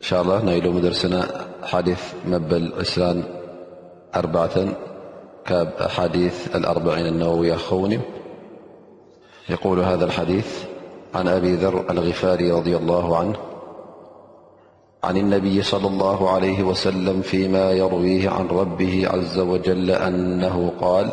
إن شاء الله نيل مدرسنا حلف مبل عسران أربعة أحاديث الأربعين النووية خون يقول هذا الحديث عن أبي ذر الغفاري رضي الله عنه عن النبي-صلى الله عليه وسلم - فيما يرويه عن ربه عز وجل أنه قال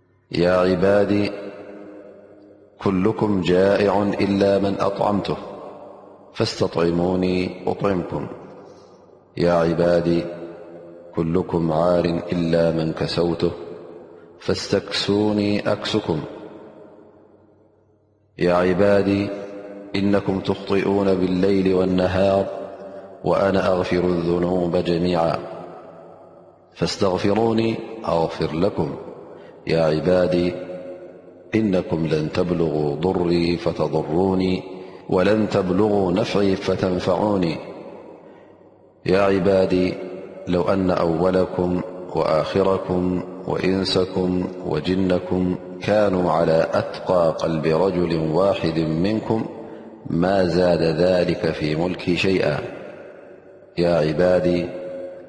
يا عبادي كلكم جائع إلا من أطعمته فاستطعموني أطعمكم يا عبادي كلكم عار إلا من كسوته فاستكسوني أكسكما إنكم تخطئون بالليل والنهار وأنا أغفر الذنوب جميعا فاستغفروني أغفر لكم يا عبادي إنكم لن ترولن تبلغوا نفعي فتنفعوني يا عبادي لو أن أولكم وآخركم وإنسكم وجنكم كانوا على أتقى قلب رجل واحد منكم ما زاد ذلك في ملكي شيئا يا عبادي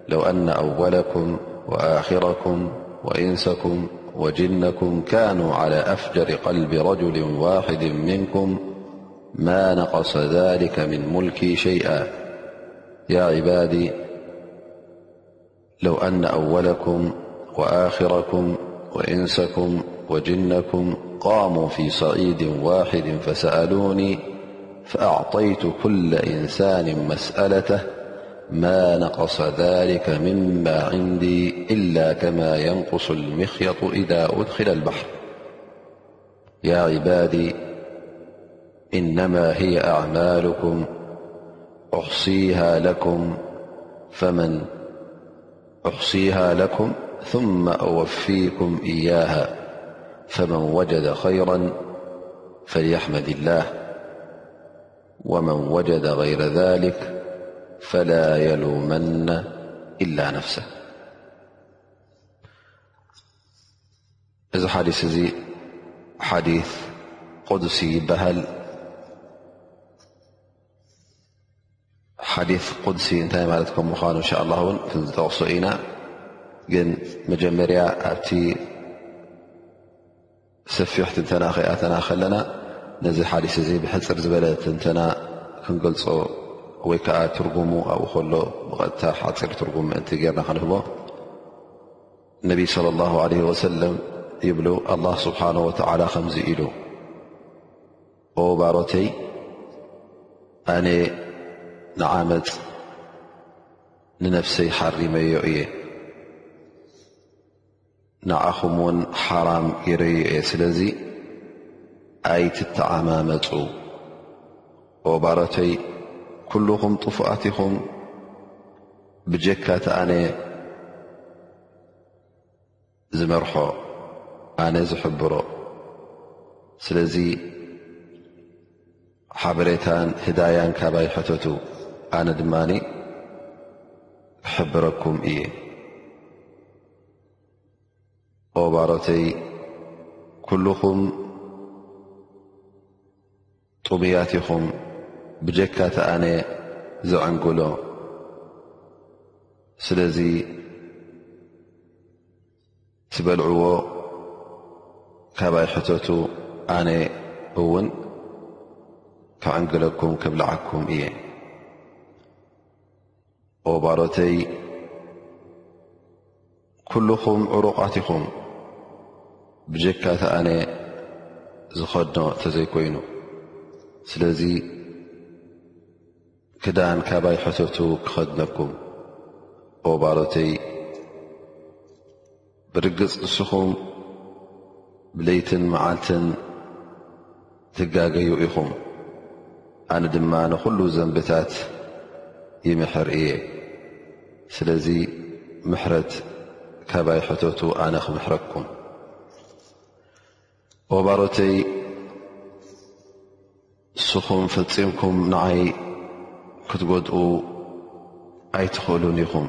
لو أن أولكم وآخركم وإنسكم وجنكم كانوا على أفجر قلب رجل واحد منكم ما نقص ذلك من ملكي شيئا يا عباي لو أن أولكم وآخركم وإنسكم وجنكم قاموا في سعيد واحد فسألوني فأعطيت كل إنسان مسألته ما نقص ذلك مما عندي إلا كما ينقص المخيط إذا أدخل البحر يا عبادي إنما هي أعمالكم منأحصيها لكم ثم أوفيكم إياها فمن وجد خيرا فليحمد الله ومن وجد غير ذلك فلا يلومن إلا نفسه እዚ ሓዲስ እዚ ሓዲ ቁዱሲ ይበሃል። ሓዲ ቁድሲ እንታይ ማለት ከም ምዃኑ እንሻ ላ እውን ክንጠቕሶ ኢና። ግን መጀመርያ ኣብቲ ሰፊሕ ትንተና ከይኣተና ከለና ነዚ ሓዲስ እዚ ብሕፅር ዝበለ ትንተና ክንገልፆ ወይ ከዓ ትርጉሙ ኣብኡ ከሎ ብቐጥታ ሓፂር ትርጉም ምእንቲ ጌርና ክንህቦ ነቢ صለ ላሁ ለ ወሰለም ይብሉ ኣላ ስብሓን ወተዓላ ከምዙ ኢሉ ኦ ባሮተይ ኣነ ንዓመፅ ንነፍሰይ ሓሪመዮ እየ ንዓኹም ውን ሓራም ገይረዮ እየ ስለዚ ኣይትተዓማመፁ ኦ ባሮተይ ኩሉኹም ጥፉኣት ኢኹም ብጀካ እቲ ኣነ ዝመርሖ ኣነ ዝሕብሮ ስለዚ ሓበሬታን ህዳያን ካባይ ሕተቱ ኣነ ድማ ክሕብረኩም እየ ኦባሮተይ ኩሉኹም ጡብያት ኢኹም ብጀካ እቲ ኣነ ዝዕንግሎ ስለዚ ትበልዕዎ ካባይ ሕተቱ ኣነ እውን ክዕንግለኩም ክብልዓኩም እየ። ኦባሮተይ ኩሉኹም ዕሩቓት ኢኹም ብጀካ ተኣነ ዝኸድኖ ተዘይኮይኑ ስለዚ ክዳን ካባይ ሕተቱ ክኸድነኩም ኦባሮተይ ብርግጽ ንስኹም ብለይትን መዓልትን ትጋገዩ ኢኹም፣ ኣነ ድማ ንዅሉ ዘንብታት ይምሕር እየ። ስለዚ ምሕረት ካባይ ሕተቱ፣ ኣነ ኽምሕረኩም። ኦ ባሮተይ፣ ንስኹም ፈጺምኩም ንዓይ ክትጐድኡ ኣይትኽእሉን ኢኹም።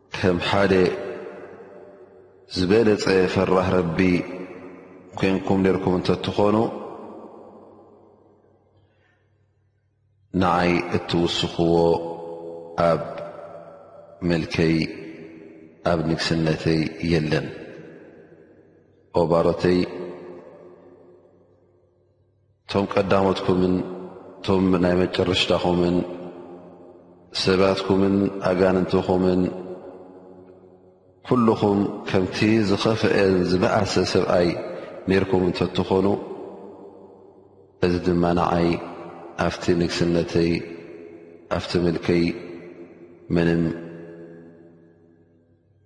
ከም ሓደ ዝበለጸ ፈራህ ረቢ ኮንኩም ነርኩም እንተትኾኑ ንዓይ እትውስኽዎ ኣብ መልከይ ኣብ ንግስነተይ የለን ኦባሮተይ እቶም ቀዳሞትኩምን እቶም ናይ መጨረሽታኹምን ሰባትኩምን ኣጋንንትኹምን ኩልኹም ከምቲ ዝኸፍኤን ዝበኣሰ ሰብኣይ ነርኩም እንተትኾኑ እዚ ድማ ንዓይ ኣብቲ ንግስነተይ ኣብቲ ምልከይ ምንም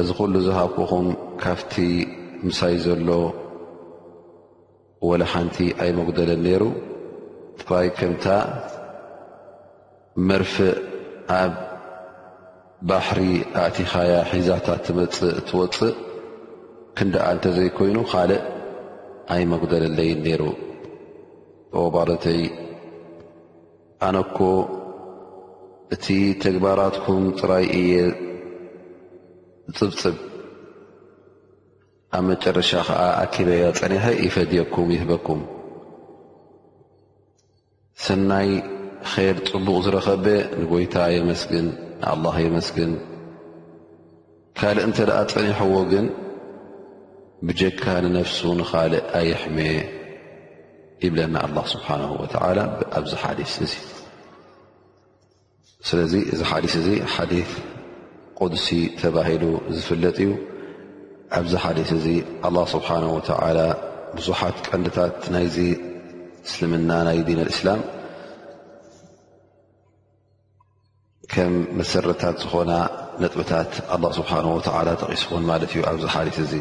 እዚ ኩሉ ዝሃብኩኹም ካብቲ ምሳይ ዘሎ ወላ ሓንቲ ኣይመጉደለን ነይሩ ጥራይ ከምታ መርፍእ ኣብ ባሕሪ ኣእቲኻያ ሒዛታ ትመፅእ እትወፅእ ክንደኣ እንተዘይኮይኑ ካልእ ኣይመጉደለለይን ነይሩ ኦባረተይ ኣነ እኮ እቲ ተግባራትኩም ጥራይ እየ ዝፅብፅብ ኣብ መጨረሻ ከዓ ኣኪበያ ፀኒሐ ይፈድየኩም ይህበኩም ሰናይ ኼር ፅቡቕ ዝረኸበ ንጎይታ የመስግን ንኣላ የመስግን ካልእ እንተ ደኣ ጸኒሕዎ ግን ብጀካ ንነፍሱ ንኻልእ ኣይሕመ ይብለና ኣላ ስብሓን ወተላ ኣብዚ ሓዲስ እዚ ስለዚ እዚ ሓዲስ እዚ ሓዲ ቁድሲ ተባሂሉ ዝፍለጥ እዩ ኣብዚ ሓዲስ እዚ ኣላ ስብሓን ወተላ ብዙሓት ቀንድታት ናይዚ እስልምና ናይ ዲን ኣልእስላም ከም መሰረታት ዝኾና ነጥብታት ኣላ ስብሓን ወተዓላ ጠቒስኹን ማለት እዩ ኣብዚ ሓሊት እዙ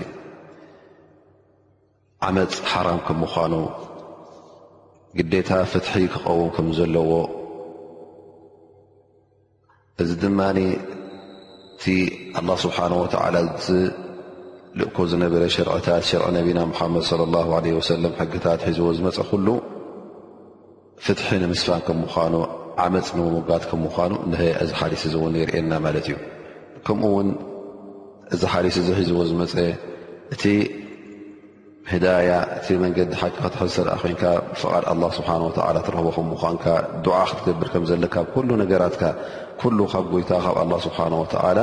ዓመፅ ሓራም ከም ምዃኑ ግዴታ ፍትሒ ክኸውን ከም ዘለዎ እዚ ድማ እቲ ኣላ ስብሓን ወተዓላ ዝልእኮ ዝነበረ ሸርዕታት ሸርዒ ነቢና ሙሓመድ ለ ላ ለ ወሰለም ሕግታት ሒዝዎ ዝመፀ ኩሉ ፍትሒ ንምስፋን ከም ምዃኑ ዓመፅ ንምሙጋት ከም ምዃኑ እነሀ እዚ ሓዲስ እዚ እውን የርእየና ማለት እዩ ከምኡ እውን እዚ ሓዲስ እዚ ሒዝዎ ዝመፀ እቲ ህዳያ እቲ መንገዲ ሓቂ ክትሕዝ ሰረኣ ኮንካ ብፍቓድ ኣላ ስብሓን ወተላ ትረኽቦ ከም ምኳንካ ድዓ ክትገብር ከም ዘለካ ኩሉ ነገራትካ ኩሉ ካብ ጎይታ ካብ ኣላ ስብሓን ወተዓላ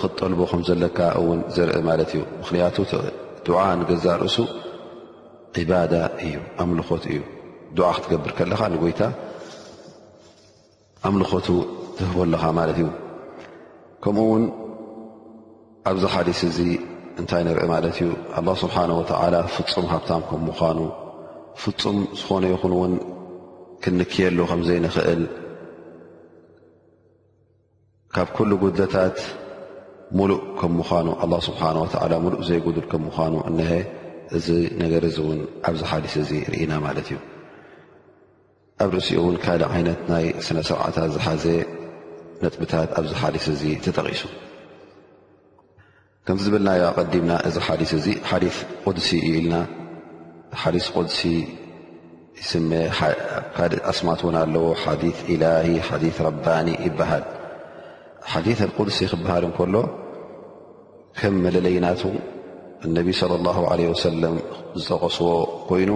ክትጠልቦ ከም ዘለካ እውን ዘርኢ ማለት እዩ ምክንያቱ ድዓ ንገዛእ ርእሱ ዒባዳ እዩ ኣምልኾት እዩ ዱዓ ክትገብር ከለኻ ንጎይታ ኣምልኾቱ ትህቦ ኣለኻ ማለት እዩ ከምኡ ውን ኣብዚ ሓዲስ እዚ እንታይ ንርኢ ማለት እዩ ኣላ ስብሓን ወተዓላ ፍፁም ሃብታም ከም ምዃኑ ፍፁም ዝኾነ ይኹን እውን ክንክየሉ ከምዘይንኽእል ካብ ኩሉ ጉድለታት ሙሉእ ከም ምዃኑ ኣላ ስብሓን ወተዓላ ሙሉእ ዘይጉዱል ከም ምዃኑ እነሀ እዚ ነገር እዚ እውን ኣብዚ ሓዲስ እዚ ርኢና ማለት እዩ ኣብ ርእሲኡ እውን ካልእ ዓይነት ናይ ስነ ስርዓታት ዝሓዘ ነጥብታት ኣብዚ ሓዲስ እዚ ተጠቒሱ ከምዚ ዝብልናዮ ኣቐዲምና እዚ ሓዲስ እዚ ሓዲስ ቁድሲ እዩ ኢልና ሓዲስ ቁድሲ ይስመ ካእ ኣስማት እውን ኣለዎ ሓዲ ኢላሂ ሓዲ ረባኒ ይበሃል ሓዲ ቁድሲ ክበሃል እንከሎ ከም መለለይናቱ እነቢ ስለ ላ ለ ወሰለም ዝጠቀስዎ ኮይኑ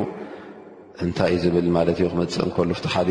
እንታይ እዩ ዝብል ማለት እዩ ክመፅእ እንከሉ ፍቲ ሓዲ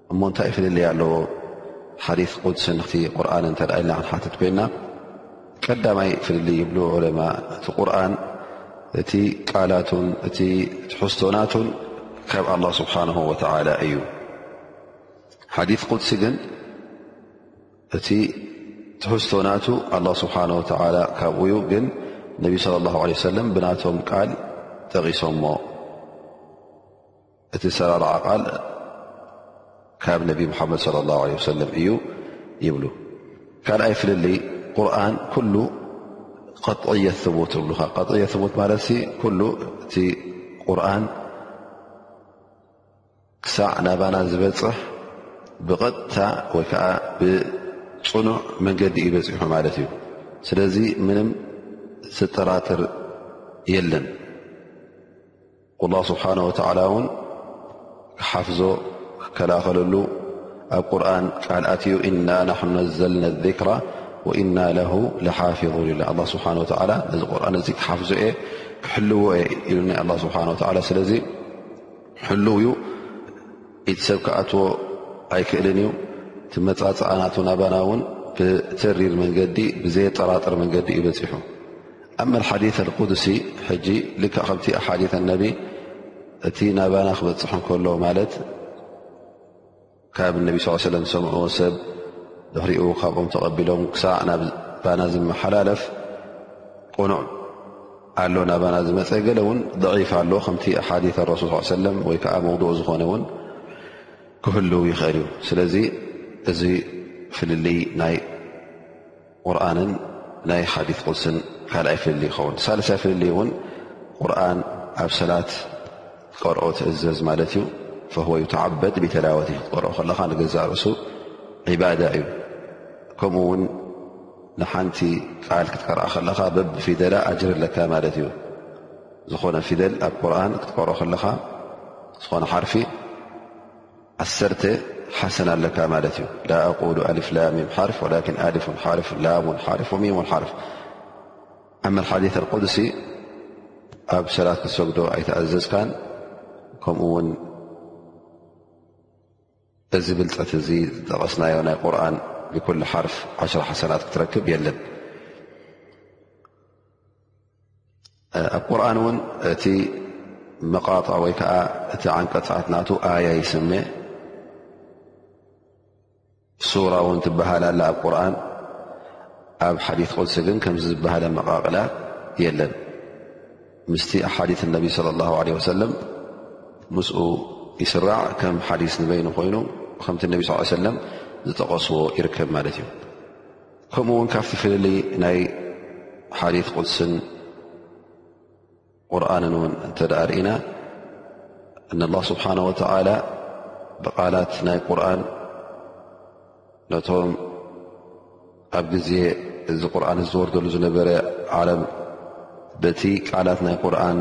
እሞ እንታይ ፍልልይ ኣለዎ ሓዲት ቁድስን እቲ ቁርን እተ ኢልና ክንሓትት ኮይና ቀዳማይ ፍልልይ ይብሉ ዑለማ እቲ ቁርን እቲ ቃላቱን እቲ ትሕዝቶናቱን ካብ ኣላ ስብሓን ወተላ እዩ ሓዲት ቁድሲ ግን እቲ ትሕዝቶናቱ ኣላ ስብሓን ወተላ ካብኡ ዩ ግን ነቢ ስለ ላ ለ ሰለም ብናቶም ቃል ጠቒሶሞ እቲ ኣሰራርዓ ቃል ካብ ነቢ ሙሓመድ صለ ላه ለ ሰለም እዩ ይብሉ ካልኣይ ፍልልይ ቁርን ኩሉ ቕጥዕየት ቡት ይብሉኻ ጥዕየት ቡት ማለት ሲ ኩሉ እቲ ቁርን ክሳዕ ናባና ዝበፅሕ ብቐጥታ ወይ ከዓ ብፅኑዕ መንገዲ እዩ በፂሑ ማለት እዩ ስለዚ ምንም ስጠራጥር የለን ኣላህ ስብሓን ወተዓላ እውን ክሓፍዞ ክከላኸለሉ ኣብ ቁርን ቃል ኣትዩ እና ናሕኑ ነዘልና ዚክራ ወእና ለሁ ለሓፊظን ኢሉ ኣላ ስብሓን ወተዓላ ነዚ ቁርን እዚ ክሓፍዞ እየ ክሕልዎ እየ ኢሉኒ ኣላ ስብሓን ወተዓላ ስለዚ ሕልው እዩ ኢቲ ሰብ ክኣትዎ ኣይክእልን እዩ እቲ መፃፅኣ ናቱ ናባና እውን ብተሪር መንገዲ ብዘየጠራጥር መንገዲ እዩ በፂሑ ኣመ ሓዲث ቁድሲ ሕጂ ልክ ከምቲ ሓዲ ኣነቢ እቲ ናባና ክበፅሕ እንከሎ ማለት ካብ ነቢ ስ ሰለ ዝሰምዑ ሰብ ድሕሪኡ ካብኦም ተቐቢሎም ክሳዕ ናብ ባና ዝመሓላለፍ ቁኑዕ ኣሎ ናባና ዝመፀ ገለ እውን ضዒፍ ኣሎ ከምቲ ሓዲ ረሱል ስ ሰለም ወይ ከዓ መውድኡ ዝኾነ እውን ክህልው ይኽእል እዩ ስለዚ እዚ ፍልልይ ናይ ቁርንን ናይ ሓዲት ቁልስን ካልኣይ ፍልሊ ይኸውን ሳልሳይ ፍልሊ እውን ቁርን ኣብ ሰላት ክትቀርኦ ትእዘዝ ማለት እዩ ፈወ ተዓበድ ብተላወት ክትቀርኦ ከለኻ ንገዛ ርእሱ ዕባዳ እዩ ከምኡ ውን ንሓንቲ ቃል ክትቀርኣ ከለኻ በብ ፊደላ ኣጅር ኣለካ ማለት እዩ ዝኾነ ፊደል ኣብ ቁርን ክትቀርኦ ከለኻ ዝኾነ ሓርፊ ዓሰርተ ሓሰና ኣለካ ማለት እዩ ላ ኣቁሉ ኣሊፍ ላም ሚም ሓርፍ ወላኪን ኣሊፉን ሓርፍ ላሙን ሓርፍ ወሚሙን ሓርፍ ኣመል ሓዲት ኣልቁድሲ ኣብ ሰላት ክትሰግዶ ኣይተኣዘዝካን ከምኡ ውን እዚ ብልፀት እዚ ዝጠቐስናዮ ናይ ቁርን ብኩል ሓርፍ ዓሽራ ሓሰናት ክትረክብ የለን ኣብ ቁርን እውን እቲ መቃጣ ወይ ከዓ እቲ ዓንቀፃት ናቱ ኣያ ይስመ ሱራ እውን ትበሃል ኣላ ኣብ ቁርን ኣብ ሓዲ ቅልሲ ግን ከምዚ ዝበሃለ መቃቅላ የለን ምስቲ ሓዲ ነቢ ለ ላ ለ ወሰለም ምስኡ ይስራዕ ከም ሓዲስ ንበይኑ ኮይኑ ከምቲ ነቢ ስ ሰለም ዝጠቀስዎ ይርከብ ማለት እዩ ከምኡ ውን ካብቲ ፍልልይ ናይ ሓዲት ቁድስን ቁርንን ን እተ ርእና እ ላ ስብሓን ወተላ ብቓላት ናይ ቁርን ነቶም ኣብ ግዜ እዚ ቁርን ዝወርደሉ ዝነበረ ዓለም በቲ ቃላት ናይ ቁርን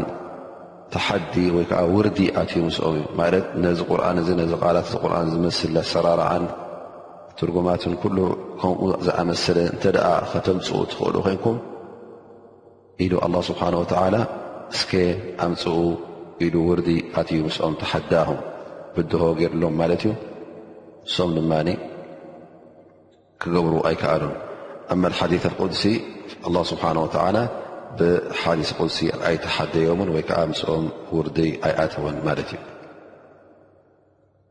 ተሓዲ ወይ ከዓ ውርዲ ኣትዩ ምስኦም እዩ ማለት ነዚ ቁርን እዚ ነዚ ቃላት እዚ ቁርን ዝመስል ኣሰራርዓን ትርጉማትን ኩሉ ከምኡ ዝኣመሰለ እንተ ከተምፅኡ ትኽእሉ ኮይንኩም ኢሉ ኣላ ስብሓን ወተዓላ እስከ ኣምፅኡ ኢሉ ውርዲ ኣትዩ ምስኦም ተሓዳሁም ብድሆ ገይርሎም ማለት እዩ እሶም ድማ ክገብሩ ኣይከኣሉን ኣመ ሓዲ ቁድሲ ኣላ ስብሓን ወተላ ብሓዲ ቁድሲ ኣይተሓደዮምን ወይ ከዓ ምስኦም ውርዲ ኣይኣተወን ማለት እዩ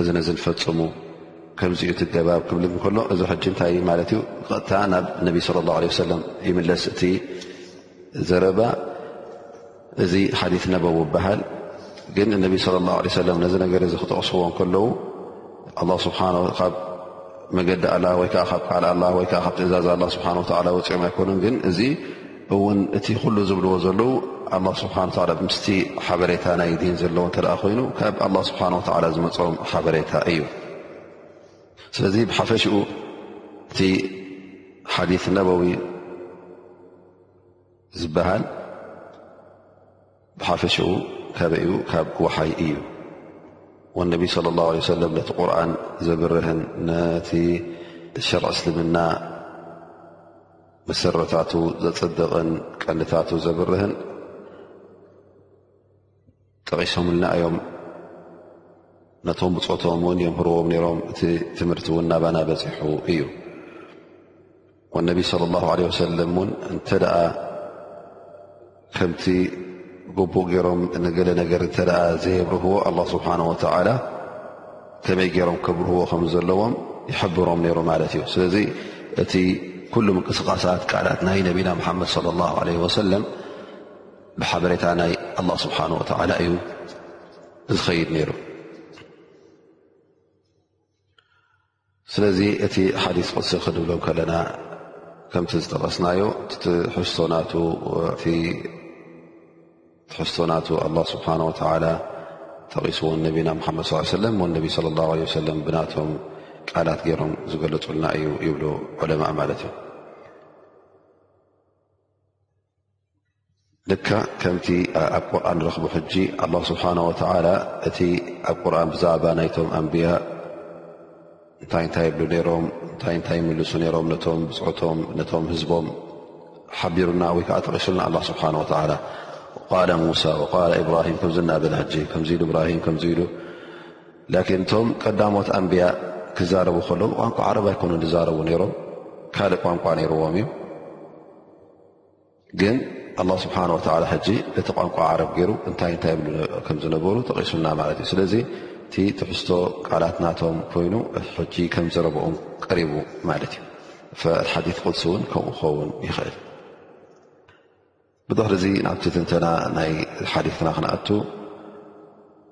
እዚ ነዚ ዝፈፅሙ ከምዚኡ ትገባብ ክብል ከሎ እዚ ሕጂ እንታይ እዩ ማለት እዩ ብቐጥታ ናብ ነቢ ስለ ላ ለ ሰለም ይምለስ እቲ ዘረባ እዚ ሓዲት ነበው ይበሃል ግን እነቢ ስለ ላ ለ ሰለም ነዚ ነገር እዚ ክጠቕስዎ ከለዉ ኣላ ስብሓ ካብ መገዲ ኣላ ወይከዓ ካብ ቃል ኣላ ወይከዓ ካብ ትእዛዝ ኣላ ስብሓን ወላ ወፂኦም ኣይኮኑን ግን እዚ እውን እቲ ኩሉ ዝብልዎ ዘለዉ ኣላ ስብሓን ታላ ምስቲ ሓበሬታ ናይ ዲን ዘለዎ እንተ ኮይኑ ካብ ኣላ ስብሓን ወተዓላ ዝመፆም ሓበሬታ እዩ ስለዚ ብሓፈሽኡ እቲ ሓዲት ነበዊ ዝበሃል ብሓፈሽኡ ካበይኡ ካብ ወሓይ እዩ ወነቢ صለ ላه ለ ሰለም ነቲ ቁርን ዘብርህን ነቲ ሸርዕ እስልምና መሰረታቱ ዘፅብቕን ቀንታቱ ዘብርህን ጠቒሶምልና እዮም ነቶም ብፆቶም እውን የምህርዎም ነይሮም እቲ ትምህርቲ እውን ናባና በፂሑ እዩ ነቢ صለ ላه ለ ወሰለም እውን እንተ ደኣ ከምቲ ግቡእ ገይሮም ንገለ ነገር እንተ ዘየብርህዎ ኣላ ስብሓን ወተላ ከመይ ገይሮም ከብርህዎ ከም ዘለዎም ይሕብሮም ነይሩ ማለት እዩ ስለዚ እቲ ኩሉ ምንቅስቓሳት ቃላት ናይ ነቢና ምሓመድ صለ ላሁ ለ ወሰለም ብሓበሬታ ናይ ኣላ ስብሓን ወተላ እዩ ዝኸይድ ነይሩ ስለዚ እቲ ሓዲስ ቅሲ ክንብሎ ከለና ከምቲ ዝጠቐስናዮ ትሕዝቶ ናቱ ኣላ ስብሓን ወተላ ጠቒስዎ ነቢና ሓመድ ስ ሰለም ነቢ ለ ላ ለ ሰለም ብናቶም ቃላት ገይሮም ዝገለፁልና እዩ ይብሉ ዑለማ ማለት እዩ ልክዕ ከምቲ ኣብ ቁርን ንረኽቡ ሕጂ ኣላ ስብሓን ወተላ እቲ ኣብ ቁርን ብዛዕባ ናይቶም ኣንብያ እንታይ እንታይ ይብሉ ነይሮም እንታይ እንታይ ይምልሱ ነይሮም ነቶም ብፅሑቶም ነቶም ህዝቦም ሓቢሩና ወይ ከዓ ተቂሱልና ኣላ ስብሓን ወተላ ቃል ሙሳ ቃል እብራሂም ከምዚ እናበለ ሕጂ ከምዚ ኢሉ እብራሂም ከምዚ ኢሉ ላኪን እቶም ቀዳሞት ኣንብያ ክዛረቡ ከለዉ ቋንቋ ዓረብ ኣይኮኑ ዝዛረቡ ነይሮም ካልእ ቋንቋ ነይርዎም እዩ ግን ኣላ ስብሓን ወተላ ሕጂ እቲ ቋንቋ ዓረብ ገይሩ እንታይ እንታይ ብሉ ከም ዝነበሩ ተቒሱና ማለት እዩ ስለዚ እቲ ትሕዝቶ ቃላት ናቶም ኮይኑ ሕጂ ከም ዘረብኦም ቀሪቡ ማለት እዩ ሓዲ ቅልሲ እውን ከምኡ ክኸውን ይኽእል ብድሕሪ እዚ ናብቲ ትንተና ናይ ሓዲትና ክንኣቱ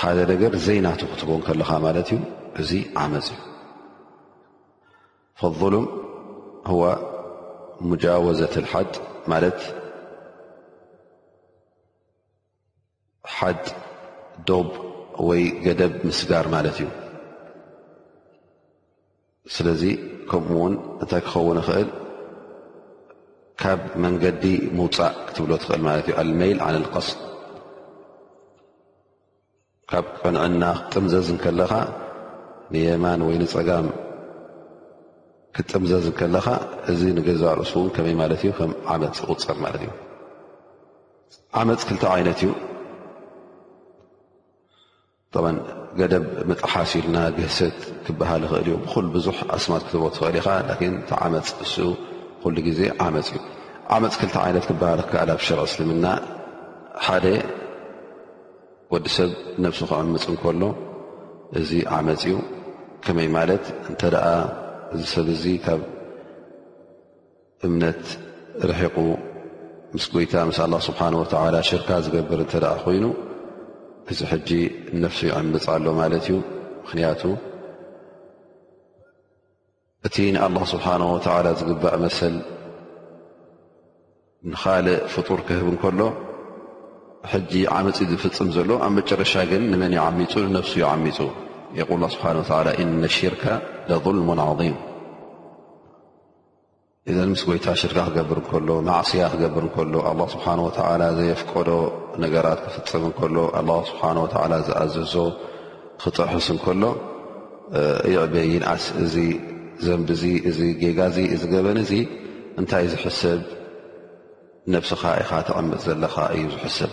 ሓደ ነገር ዘይናቱ ክትቦን ከለኻ ማለት እዩ እዚ ዓመፅ እዩ ፈظሉም ህዋ ሙጃወዘት ሓድ ማለት ሓድ ዶብ ወይ ገደብ ምስጋር ማለት እዩ ስለዚ ከምኡ ውን እንታይ ክኸውን ይኽእል ካብ መንገዲ ምውፃእ ክትብሎ ትኽእል ማለት እዩ ኣልመይል ዓን ልቀስድ ካብ ቅንዕና ክትጥምዘዝ እንከለኻ ንየማን ወይ ንፀጋም ክትጥምዘዝ እንከለኻ እዚ ንገዛ ርእሱ እውን ከመይ ማለት እዩ ከም ዓመፅ ይቁፅር ማለት እዩ ዓመፅ ክልተ ዓይነት እዩ ጠባን ገደብ ምጥሓስ ኢልና ግህሰት ክበሃል ይኽእል እዩ ብኩል ብዙሕ ኣስማት ክትህቦ ትኽእል ኢኻ ላኪን እቲ ዓመፅ እሱ ኩሉ ግዜ ዓመፅ እዩ ዓመፅ ክልተ ዓይነት ክበሃል ክከኣል ኣብ ሸርዒ እስልምና ሓደ ወዲ ሰብ ነብሱ ክዕምፅ እንከሎ እዚ ዓመፅ እዩ ከመይ ማለት እንተ እዚ ሰብ እዚ ካብ እምነት ርሒቑ ምስ ጎይታ ምስ ኣላ ስብሓን ወተላ ሽርካ ዝገብር እንተ ደኣ ኮይኑ እዚ ሕጂ ነፍሱ ይዕምፅ ኣሎ ማለት እዩ ምኽንያቱ እቲ ንኣላ ስብሓን ወተላ ዝግባእ መሰል ንኻልእ ፍጡር ክህብ እንከሎ ሕጂ ዓመፅ ዝፍፅም ዘሎ ኣብ መጨረሻ ግን ንመን ይዓሚፁ ንነፍሱ ይዓሚፁ የቁል ስብሓን ወላ እነ ሽርካ ለظልሙን ዓظም እዘን ምስ ጎይታ ሽርካ ክገብር ከሎ ማዕስያ ክገብር ከሎ ኣላ ስብሓን ወተዓላ ዘየፍቀዶ ነገራት ክፍፅም ከሎ ኣላ ስብሓን ወተዓላ ዝኣዘዞ ክጥሕስ እንከሎ ይዕበ ይንኣስ እዚ ዘንቢ እዚ እዚ ጌጋ እዚ እዚ ገበን እዚ እንታይ ዝሕሰብ ነብስኻ ኢኻ ተቐምጥ ዘለኻ እዩ ዝሕሰብ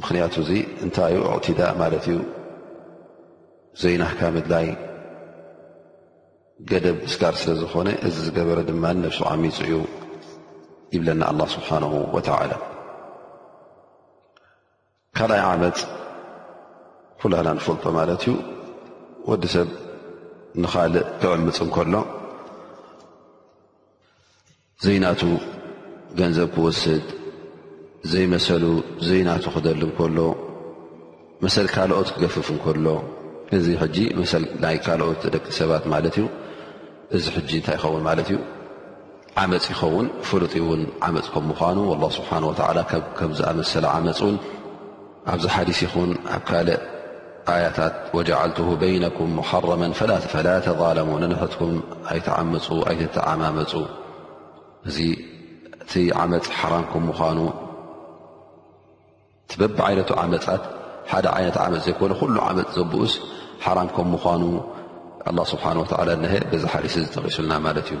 ምኽንያቱ እዚ እንታይ እዩ እዕትዳእ ማለት እዩ ዘይናህካ ምድላይ ገደብ እስካር ስለ ዝኾነ እዚ ዝገበረ ድማ ነብሱ ዓሚፁ እዩ ይብለና ኣላ ስብሓን ወተላ ካልኣይ ዓመፅ ኩላና ንፈልጦ ማለት እዩ ወዲ ሰብ ንኻልእ ክዕምፅ እንከሎ ዘይናቱ ገንዘብ ክወስድ ዘይመሰሉ ዘይናቱ ክደል እንከሎ መሰል ካልኦት ክገፍፍ እንከሎ እዚ ሕጂ መሰል ናይ ካልኦት ደቂ ሰባት ማለት እዩ እዚ ሕጂ እንታይ ይኸውን ማለት እዩ ዓመፅ ይኸውን ፍሉጥ እውን ዓመፅ ከም ምኳኑ ላ ስብሓን ወላ ከምዝኣመሰለ ዓመፅ እውን ኣብዚ ሓዲስ ይኹን ኣብ ካልእ ኣያታት ወጃዓልትሁ በይነኩም ሙሓረመን ፈላ ተዛለሙ ንንሕትኩም ኣይትዓምፁ ኣይትተዓማመፁ እዚ እቲ ዓመፅ ሓራም ከም ምኳኑ እቲ በቢ ዓይነቱ ዓመፃት ሓደ ዓይነት ዓመፅ ዘይኮነ ኩሉ ዓመፅ ዘብኡስ ሓራም ከም ምኳኑ ኣላ ስብሓን ወተዓላ ነሀ በዚ ሓዲስ እዚ ጠቂሱልና ማለት እዩ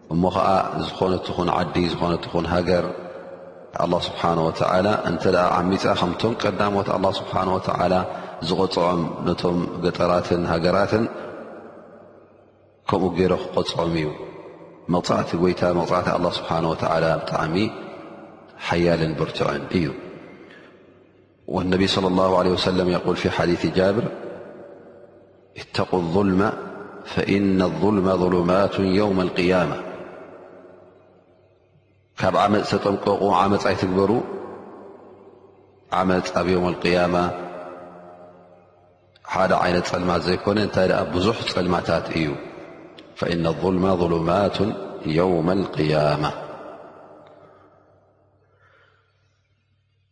እሞ ኸዓ ዝኾነ ትኹን ዓዲ ዝኾነ ትኹን ሃገር ኣላ ስብሓን ወተዓላ እንተ ዓሚፃ ከምቶም ቀዳሞት ኣላ ስብሓን ወተዓላ ዝቐፅዖም ነቶም ገጠራትን ሃገራትን ከምኡ ገይሮ ክቆፅዖም እዩ መቕፃዕቲ ጎይታ መቕፃዕቲ ኣላ ስብሓን ወተዓላ ብጣዕሚ ሓያልን ብርትዕን እዩ والنبي صلى الله عليه وسلم يل في حدث ጃابር اتقا الظلم فإن الظلم ظلمت يوم القيامة عمፅ تጠنقق عمፅ يتجبر مፅ يوم القيامة ح عن لم ዘيكن بዙح لمታت እዩ فإن الظلم ظلمات يوم القيامة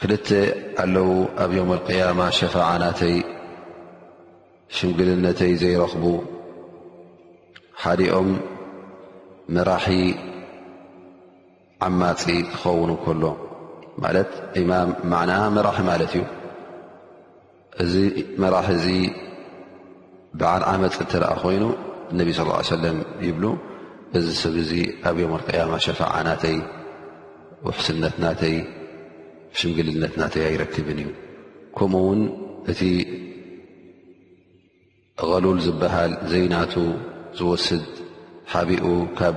ክልተ ኣለዉ ኣብ ዮም ቅያማ ሸፋዓ ናተይ ሽምግልነተይ ዘይረኽቡ ሓዲኦም መራሒ ዓማፂ ክኸውን ከሎ ማለት እማም ማዕና መራሒ ማለት እዩ እዚ መራሒ እዚ በዓል ዓመፅ እተ ኮይኑ ነቢ ስ ሰለም ይብሉ እዚ ሰብ እዚ ኣብ ዮም ቅያማ ሸፋዓ ናተይ ውሕስነት ናተይ ሽምግልነት ናተይ ኣይረክብን እዩ ከምኡ ውን እቲ ሉል ዝበሃል ዘይናቱ ዝወስድ ሓቢኡ ካብ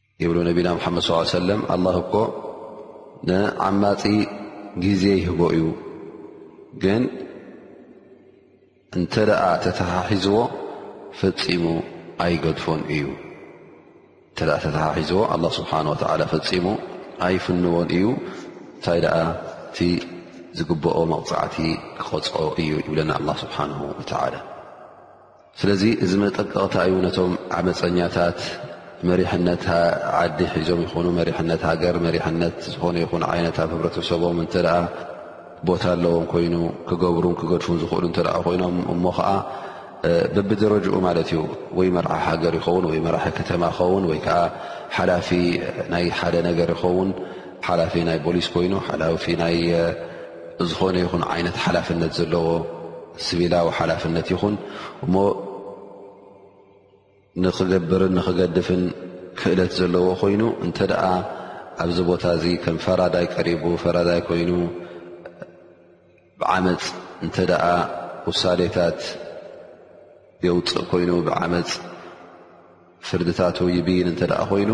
ይብሉ ነቢና ሙሓመድ ስ ሰለም ኣላ እኮ ንዓማፂ ግዜ ይህቦ እዩ ግን እንተ ደኣ ተተሓሒዝዎ ፈፂሙ ኣይገድፎን እዩ እተ ተተሓሒዝዎ ኣላ ስብሓን ወተላ ፈፂሙ ኣይፍንዎን እዩ እንታይ ደኣ እቲ ዝግብኦ መቕፃዕቲ ክቐፅዖ እዩ ይብለና ኣላ ስብሓን ወተላ ስለዚ እዚ መጠንቀቕታ እዩ ነቶም ዓመፀኛታት መሪሕነት ዓዲ ሒዞም ይኹኑ መሪሕነት ሃገር መሪሕነት ዝኾነ ይኹን ዓይነት ኣብ ህብረተሰቦም እንተ ቦታ ኣለዎም ኮይኑ ክገብሩን ክገድፉን ዝኽእሉ እተ ኮይኖም እሞ ከዓ በብደረጅኡ ማለት እዩ ወይ መርዓ ሃገር ይኸውን ወይ መራሒ ከተማ ይኸውን ወይ ከዓ ሓላፊ ናይ ሓደ ነገር ይኸውን ሓላፊ ናይ ፖሊስ ኮይኑ ሓላፊ ናይ ዝኾነ ይኹን ዓይነት ሓላፍነት ዘለዎ ስቪላዊ ሓላፍነት ይኹን እሞ ንክገብርን ንክገድፍን ክእለት ዘለዎ ኮይኑ እንተ ደኣ ኣብዚ ቦታ እዚ ከም ፈራዳይ ቀሪቡ ፈራዳይ ኮይኑ ብዓመፅ እንተ ደኣ ውሳሌታት የውፅእ ኮይኑ ብዓመፅ ፍርድታቱ ይብይን እንተ ደኣ ኮይኑ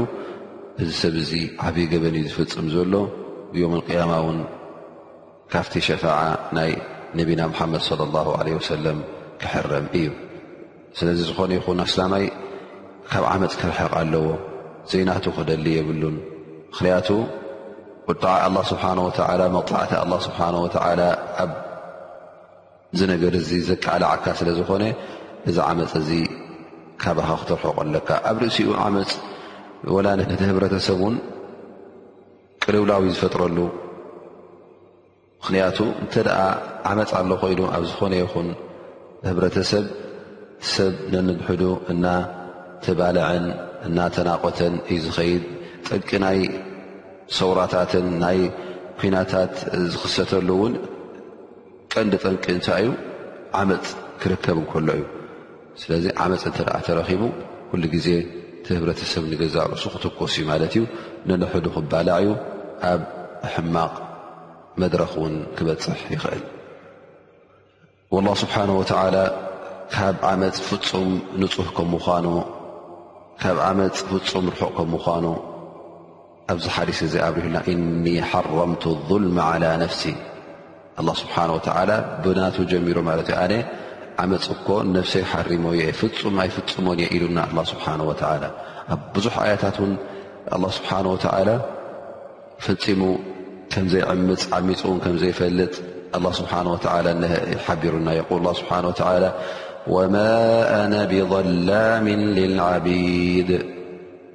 እዚ ሰብ እዚ ዓብዪ ገበን እዩ ዝፍጽም ዘሎ ብዮም ኣልቅያማ እውን ካፍቲ ሸፋዓ ናይ ነቢና ምሓመድ ለ ላ ለ ወሰለም ክሕረም እዩ ስለዚ ዝኾነ ይኹን ኣስላማይ ካብ ዓመፅ ክርሕቕ ኣለዎ ዘይናቱ ክደሊ የብሉን ምኽንያቱ ቁጣዓ ኣላ ስብሓን ወተላ መቕፃዕቲ ኣላ ስብሓን ወተላ ኣብ እዚ ነገር እዚ ዘቃላዓካ ስለ ዝኾነ እዚ ዓመፅ እዚ ካባኻ ክትርሕቆ ኣለካ ኣብ ርእሲኡ ዓመፅ ወላ ነቲ ህብረተሰብ እውን ቅልውላው ዩ ዝፈጥረሉ ምኽንያቱ እንተ ዓመፅ ኣሎ ኮይኑ ኣብ ዝኾነ ይኹን ህብረተሰብ ሰብ ነንብሕዱ እና ተባልዐን እና ተናቆተን እዩ ዝኸይድ ጥቂ ናይ ሰውራታትን ናይ ኩናታት ዝኽሰተሉ እውን ቀንዲ ጠንቂ እንታይ እዩ? ዓመፅ ክርከብ እንከሎ እዩ። ስለዚ ዓመፅ እንተ ተረኺቡ ኩሉ ግዜ እቲ ህብረተሰብ ንገዛእ ርእሱ ክትኮስ እዩ ማለት እዩ። ነንሕዱ ክባላዕ እዩ። ኣብ ሕማቕ መድረኽ እውን ክበፅሕ ይኽእል። ላ ስብሓን ወተዓላ ካብ ዓመፅ ፍፁም ንፁህ ከም ምኳኑ ካብ ዓመፅ ፍፁም ርሑቕ ከም ምኳኑ ኣብዚ ሓዲስ እዚ ኣብሪሁልና እኒ ሓረምቱ ظልመ ዓላ ነፍሲ ኣላ ስብሓን ወተዓላ ብናቱ ጀሚሩ ማለት እዩ ኣነ ዓመፅ እኮ ነፍሰይ ሓሪሞ እየ ፍፁም ኣይፍፅሞን እየ ኢሉና ኣላ ስብሓን ወተዓላ ኣብ ብዙሕ ኣያታት እውን ኣላ ስብሓን ወተዓላ ፈፂሙ ከም ዘይዕምፅ ዓሚፁ እውን ከም ዘይፈልጥ ኣላ ስብሓን ወተዓላ እነሀ ሓቢሩና የቁል ላ ስብሓን ወተዓላ ወማ ኣነ ብظላምን ልልዓቢድ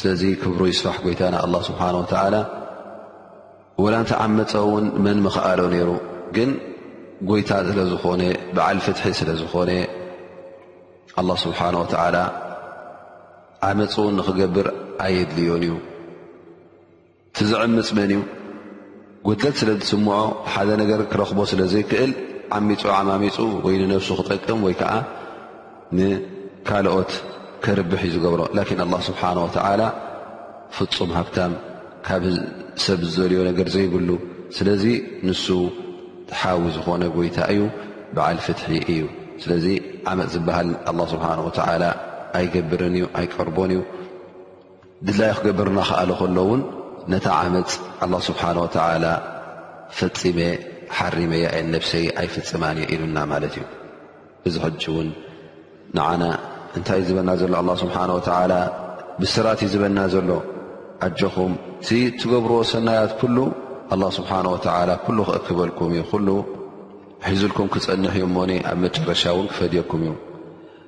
ስለዚ ክብሩ ይስፋሕ ጎይታና ኣላ ስብሓን ወተዓላ ወላ እንተ ዓመፀ እውን መን ምክኣሎ ነይሩ ግን ጎይታ ስለ ዝኾነ በዓል ፍትሒ ስለ ዝኾነ ኣላ ስብሓን ወተዓላ ዓመፅ እውን ንክገብር ኣየድልዮን እዩ እቲ ዝዕምጽ መን እዩ ጉድለት ስለ ዝስምዖ ሓደ ነገር ክረኽቦ ስለ ዘይክእል ዓሚጹ ዓማሚጹ ወይ ንነብሱ ክጠቅም ወይ ከዓ ንካልኦት ከርብሕ እዩ ዝገብሮ ላኪን ኣላ ስብሓን ወተዓላ ፍፁም ሃብታም ካብ ሰብ ዝዘልዮ ነገር ዘይብሉ ስለዚ ንሱ ሓዊ ዝኾነ ጎይታ እዩ በዓል ፍትሒ እዩ ስለዚ ዓመፅ ዝበሃል ኣላ ስብሓን ወተዓላ ኣይገብርን እዩ ኣይቀርቦን እዩ ድላዩ ክገብር እናኸኣለ ከሎ እውን ነታ ዓመፅ ኣላ ስብሓን ወተዓላ ፈፂመ ሓሪመያ እየን ነብሰይ ኣይፍፅማን እየ ኢሉና ማለት እዩ እዚ ሕጂ እውን ንዓና እንታይ እዩ ዝበና ዘሎ ኣላ ስብሓን ወተዓላ ብስራት እዩ ዝበና ዘሎ ኣጆኹም እቲ ትገብርዎ ሰናያት ኩሉ ኣላ ስብሓን ወተዓላ ኩሉ ክእክበልኩም እዩ ኩሉ ሒዙልኩም ክፀንሕ እዩ እሞኒ ኣብ መጨረሻ እውን ክፈድየኩም እዩ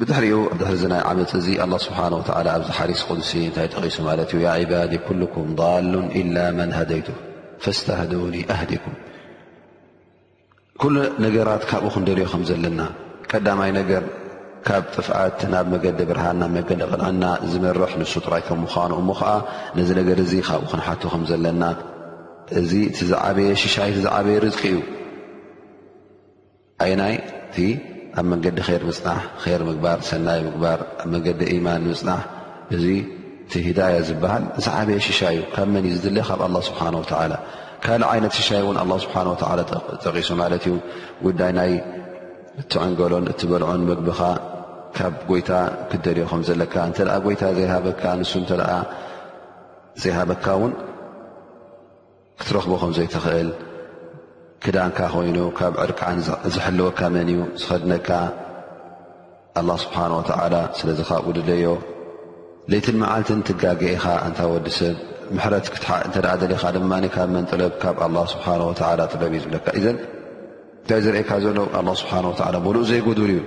ብድሕሪኡ ድሕሪ ዚ ናይ ዓመፅ እዚ ኣላ ስብሓን ወተላ ኣብዚ ሓዲስ ቅዱሲ እንታይ ጠቒሱ ማለት እዩ ያ ዕባዲ ኩልኩም ዳሉን ኢላ መን ሃደይቱ ፈስተህዱኒ ኣህዲኩም ኩሉ ነገራት ካብኡ ክንደልዮ ከም ዘለና ቀዳማይ ነገር ካብ ጥፍኣት ናብ መገዲ ብርሃን ናብ መገዲ ቅንዕና ዝመርሕ ንሱ ጥራይ ከም ምዃኑ እሞ ከዓ ነዚ ነገር እዚ ካብኡ ክንሓቱ ከም ዘለና እዚ እቲ ዝዓበየ ሽሻይ እቲ ዝዓበየ ርዝቂ እዩ ኣየናይ እቲ ኣብ መንገዲ ኼር ምፅናሕ ኼር ምግባር ሰናይ ምግባር ኣብ መንገዲ ኢማን ምፅናሕ እዚ እቲ ሂዳያ ዝበሃል ዝዓበየ ሽሻይ እዩ ካብ መን እዩ ዝድለ ካብ ኣላ ስብሓን ወተዓላ ካልእ ዓይነት ሽሻይ እውን ኣላ ስብሓን ወተዓላ ጠቂሱ ማለት እዩ ጉዳይ ናይ እትዕንገሎን እትበልዖን መግብኻ ካብ ጎይታ ክደልዮ ከም ዘለካ እንተ ጎይታ ዘይሃበካ ንሱ እተ ዘይሃበካ ውን ክትረኽቦ ከም ዘይትኽእል ክዳንካ ኮይኑ ካብ ዕርቃን ዝሕልወካ መን እዩ ዝኸድነካ ኣላ ስብሓን ወተዓላ ስለዚ ካብኡ ድለዮ ለይትን መዓልትን ትጋገ ኢኻ እንታ ወዲ ሰብ ምሕረት ክትሓእ እንተ ደሊኻ ድማ ካብ መን ጥለብ ካብ ኣላ ስብሓን ወተዓላ ጥለብ እዩ ዝብለካ እዘን እንታይ ዝርእካ ዘሎ ኣላ ስብሓን ወተዓላ ምሉእ ዘይጉዱል እዩ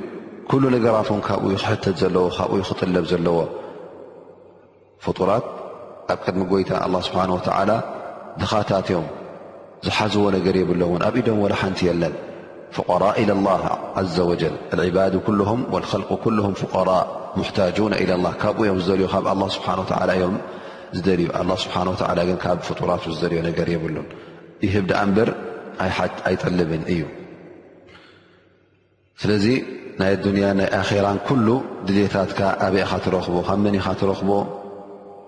ኩሉ ነገራቶም ካብኡዩ ክሕተት ዘለዎ ካብኡዩ ክጥለብ ዘለዎ ፍጡራት ኣብ ቅድሚ ጎይታ ኣላ ስብሓን ወተዓላ ድኻታት እዮም ዝሓዝዎ ነገር የብሎምን ኣብ ኢዶም ወላ ሓንቲ የለን ፍቀራ ኢለ ላ ዘ ወጀል ኣልዕባዱ ኩልሁም ወልከልቁ ኩልሁም ፍቀራ ሙሕታጁን ኢለ ላ ካብኡ እዮም ዝደልዮ ካብ ኣላ ስብሓን ወተዓላ እዮም ዝደልዩ ኣላ ስብሓን ወተዓላ ግን ካብ ፍጡራቱ ዝደልዮ ነገር የብሉን ይህብ ድኣ እምበር ኣይሓት ኣይጠልብን እዩ ስለዚ ናይ ኣዱንያ ናይ ኣኼራን ኩሉ ድሌታትካ ኣበይ ኢኻ ትረኽቦ ካብ መን ኢኻ ትረኽቦ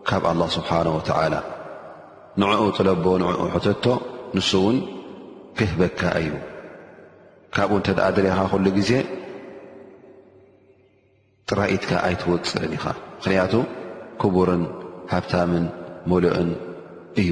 ካብ ኣላ ስብሓን ወተዓላ ንዕኡ ጥለቦ ንዕኡ ሕተቶ ንሱ እውን ክህበካ እዩ ካብኡ እንተ ደኣ ድሌኻ ኩሉ ግዜ ጥራይትካ ኣይትወፅእን ኢኻ ምኽንያቱ ክቡርን ሃብታምን ሞሉእን እዩ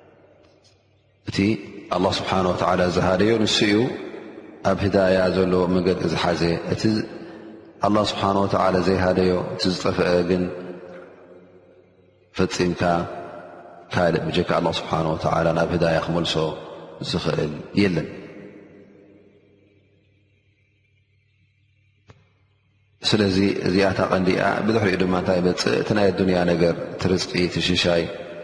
እቲ ኣላ ስብሓን ወተዓላ ዝሃደዮ ንሱ እዩ ኣብ ህዳያ ዘለዎ መገዲ ዝሓዘ እቲ ኣላ ስብሓን ወተዓላ ዘይሃደዮ እቲ ዝጠፍአ ግን ፈፂምካ ካልእ ብጀካ ኣላ ስብሓን ወተዓላ ናብ ህዳያ ክመልሶ ዝኽእል የለን ስለዚ እዚኣታ ቀንዲ እያ ብድሕሪኡ ድማ እንታይ መፅእ እቲ ናይ ኣዱንያ ነገር ትርዝቂ ትሽሻይ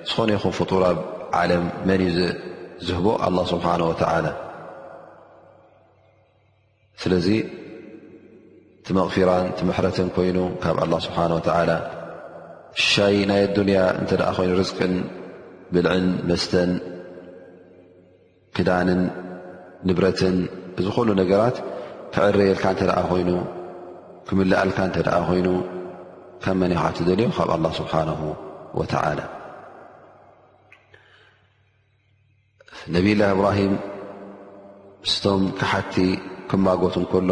ዝኾነ ይኹን ፍጡር ኣብ ዓለም መን እዩ ዝህቦ ኣላ ስብሓን ወተላ ስለዚ እቲ መቕፊራን እቲ ምሕረትን ኮይኑ ካብ ኣላ ስብሓን ወተላ ሽሻይ ናይ ኣዱንያ እንተደኣ ኮይኑ ርዝቅን ብልዕን መስተን ክዳንን ንብረትን ዝኾኑ ነገራት ክዕረየልካ እንተ ኮይኑ ክምልኣልካ እንተ ኮይኑ ካብ መን ኢኻ ትደልዮ ካብ ኣላ ስብሓን ወተላ ነብላ እብራሂም ምስቶም ክሓቲ ክማጎት እንከሎ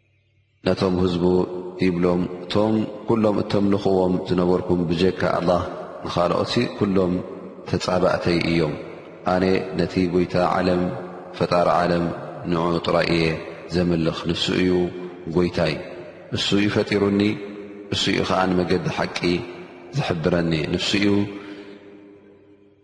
ነቶም ህዝቡ ይብሎም እቶም ኩሎም እተምልኽዎም ዝነበርኩም ብጀካ ኣላ ንኻልኦት ኩሎም ተፃባእተይ እዮም ኣነ ነቲ ጎይታ ዓለም ፈጣሪ ዓለም ንዑ ጥራይ እየ ዘምልኽ ንሱ እዩ ጎይታይ እሱ እዩ ፈጢሩኒ እሱ እዩ ከዓ ንመገዲ ሓቂ ዝሕብረኒ ንሱ እዩ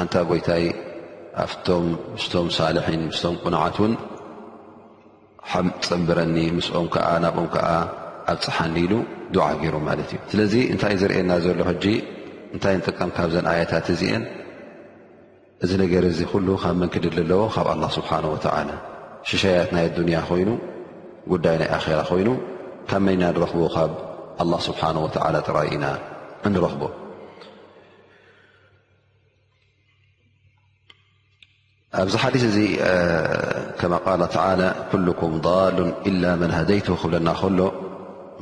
ኣንታ ጎይታይ ኣፍቶም ምስቶም ሳልሒን ምስቶም ቁኑዓት ውን ሓፀምብረኒ ምስኦም ከዓ ናብኦም ከዓ ኣብፅሓኒ ኢሉ ዱዓ ገይሩ ማለት እዩ ስለዚ እንታይ ዩ ዝርእየና ዘሎ ሕጂ እንታይ ንጥቀም ካብዘን ኣያታት እዚአን እዚ ነገር እዚ ኩሉ ካብ መን ክድሊ ኣለዎ ካብ ኣላ ስብሓን ወተዓላ ሽሻያት ናይ ኣዱንያ ኮይኑ ጉዳይ ናይ ኣኼራ ኮይኑ ካብ መን ኢና ንረኽቦ ካብ ኣላ ስብሓን ወተዓላ ጥራይ ኢና እንረኽቦ ኣብዚ ሓዲስ እዚ ከማ ቃል ተላ ኩልኩም ضሉ ኢላ መን ሃደይቱ ክብለና ከሎ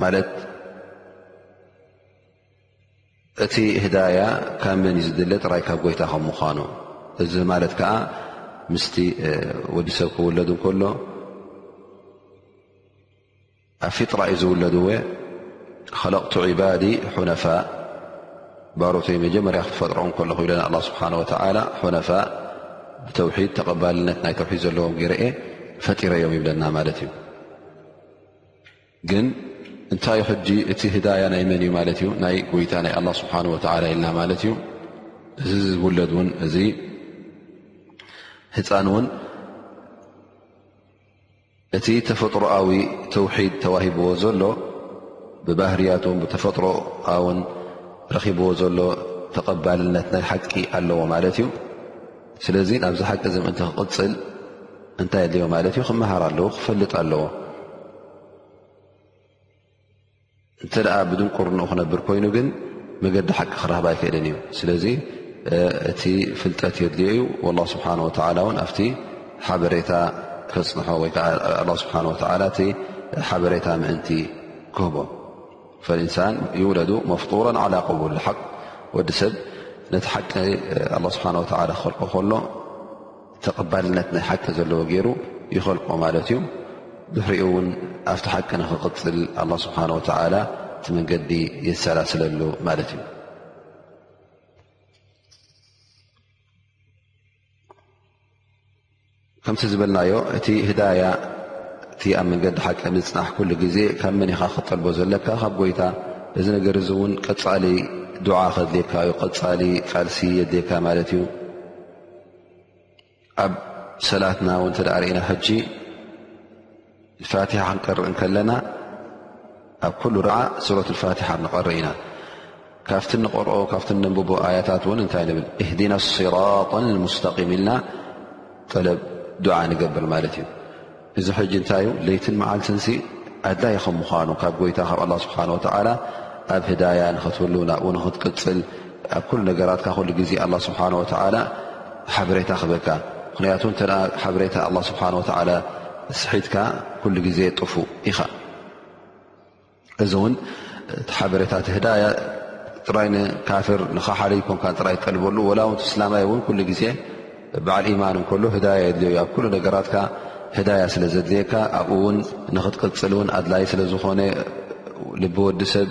ማለት እቲ ህዳያ ካብ መን ዩ ዝድለ ጥራይ ካብ ጎይታ ከም ምኳኑ እዚ ማለት ከዓ ምስቲ ወዲ ሰብ ክውለዱ ከሎ ኣብ ፊጥራ እዩ ዝውለድ ወ ከለቅቱ ዕባዲ ሑነፋእ ባሮተይ መጀመርያ ክትፈጥሮም ከለኹ ኢለና ኣላ ስብሓን ወተላ ሑነፋእ ብተውሒድ ተቐባልነት ናይ ተውሒድ ዘለዎም ገይረየ ፈጢረዮም ይብለና ማለት እዩ ግን እንታይ ሕጂ እቲ ህዳያ ናይ መን እዩ ማለት እዩ ናይ ጎይታ ናይ ኣላ ስብሓን ወተላ ኢልና ማለት እዩ እዚ ዝውለድ እውን እዚ ህፃን እውን እቲ ተፈጥሮኣዊ ተውሒድ ተዋሂብዎ ዘሎ ብባህርያቱን ብተፈጥሮኣውን ረኺብዎ ዘሎ ተቐባልነት ናይ ሓቂ ኣለዎ ማለት እዩ ስለዚ ናብዚ ሓቂ እዚ ምእንቲ ክቕፅል እንታይ ኣድልዮ ማለት እዩ ክመሃር ኣለዎ ክፈልጥ ኣለዎ እንተ ብድንቁርንኡ ክነብር ኮይኑ ግን መገዲ ሓቂ ክረክብ ኣይክእልን እዩ ስለዚ እቲ ፍልጠት የድልዮ እዩ ላ ስብሓ ወላ ውን ኣብቲ ሓበሬታ ከፅንሖ ወይ ዓ ስብሓ ወ እቲ ሓበሬታ ምእንቲ ክህቦ ፈኢንሳን ይውለዱ መፍጡረ ዓላ ቅቡል ሓቅ ወዲ ሰብ ነቲ ሓቂ ስብሓ ክኸልቆ ከሎ ተቐባልነት ናይ ሓቂ ዘለዎ ገይሩ ይኸልቆ ማለት እዩ ድሕሪኡ እውን ኣብቲ ሓቂ ንክቕፅል ኣላ ስብሓን ወተዓላ እቲ መንገዲ የሰላስለሉ ማለት እዩ ከምቲ ዝበልናዮ እቲ ህዳያ እቲ ኣብ መንገዲ ሓቂ ምፅናሕ ኩሉ ግዜ ካብ መን ኢኻ ክጠልቦ ዘለካ ካብ ጎይታ እዚ ነገር እዚ እውን ቀፃሊ ድዓ ከድልካ ዩ ቀፃሊ ቃልሲ የድልካ ማለት እዩ ኣብ ሰላትና ው እተ ርእና ሕጂ ፋትሓ ክንቀርእ ከለና ኣብ ኩሉ ረዓ ሱረት ፋትሓ ንቐር ኢና ካብቲ ንቐርኦ ካብቲ ነንብቦ ኣያታት እውን እንታይ ንብል እህድና ስራጣ ሙስተቂም ኢልና ጠለብ ዱዓ ንገብር ማለት እዩ እዚ ሕጂ እንታይ እዩ ለይትን መዓልትንሲ ኣድላይ ከም ምዃኑ ካብ ጎይታ ካብ ኣላ ስብሓን ወተዓላ ኣብ ህዳያ ንኽትህሉ ናብኡ ንኽትቅፅል ኣብ ኩሉ ነገራትካ ኩሉ ግዜ ኣላ ስብሓን ወተዓላ ሓበሬታ ክበካ ምክንያቱ እተ ሓበሬታ ኣላ ስብሓን ወተዓላ ስሒትካ ኩሉ ግዜ ጥፉእ ኢኻ እዚ እውን እቲ ሓበሬታት ህዳያ ጥራይ ንካፍር ንካሓደ ይኮንካ ጥራይ ጠልበሉ ወላ ውን እስላማይ እውን ኩሉ ግዜ በዓል ኢማን እንከሎ ህዳያ የድልዮ ዩ ኣብ ኩሉ ነገራትካ ህዳያ ስለ ዘድልየካ ኣብኡ እውን ንክትቅፅል እውን ኣድላይ ስለ ዝኾነ ልቢ ወዲ ሰብ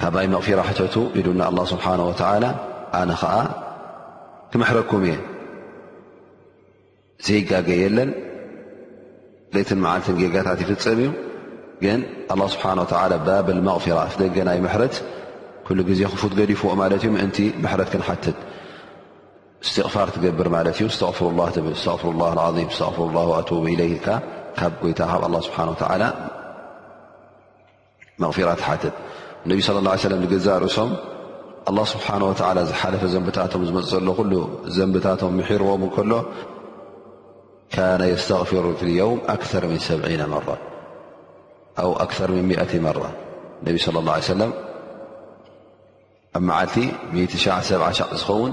ካባይ መቕፊራ ሕተቱ ኢሉና ኣላ ስብሓን ወተላ ኣነ ኸዓ ክምሕረኩም እየ ዘይጋገ የለን ለይትን መዓልትን ጌጋታት ይፍፀም እዩ ግን ኣላ ስብሓን ወተላ ባብል መቕፊራ ኣፍ ደገ ናይ ምሕረት ኩሉ ግዜ ክፉት ገዲፍዎ ማለት እዩ ምእንቲ ምሕረት ክንሓትት እስትቕፋር ትገብር ማለት እዩ እስተቕፍሩላ ትብል እስተቕፍሩላ ዓም እስተቕፍሩላ ኣቱብ ኢለይ ኢልካ ካብ ጎይታ ካብ ኣላ ስብሓን ወተዓላ መቕፊራ ትሓትት ነቢ ስለ ላ ሰለም ንገዛእ ርእሶም ኣላ ስብሓን ወተዓላ ዝሓለፈ ዘንብታቶም ዝመፅ ዘሎ ኩሉ ዘንብታቶም ምሒርዎም እንከሎ ካነ የስተቕፊሩ ፍ ልየውም ኣክር ምን ሰብ መራ ኣው ኣክር ምን ሚእቲ መራ ነቢ ስለ ላ ሰለም ኣብ መዓልቲ ሚትሻዕ ሰብዓ ሻዕ ዝኸውን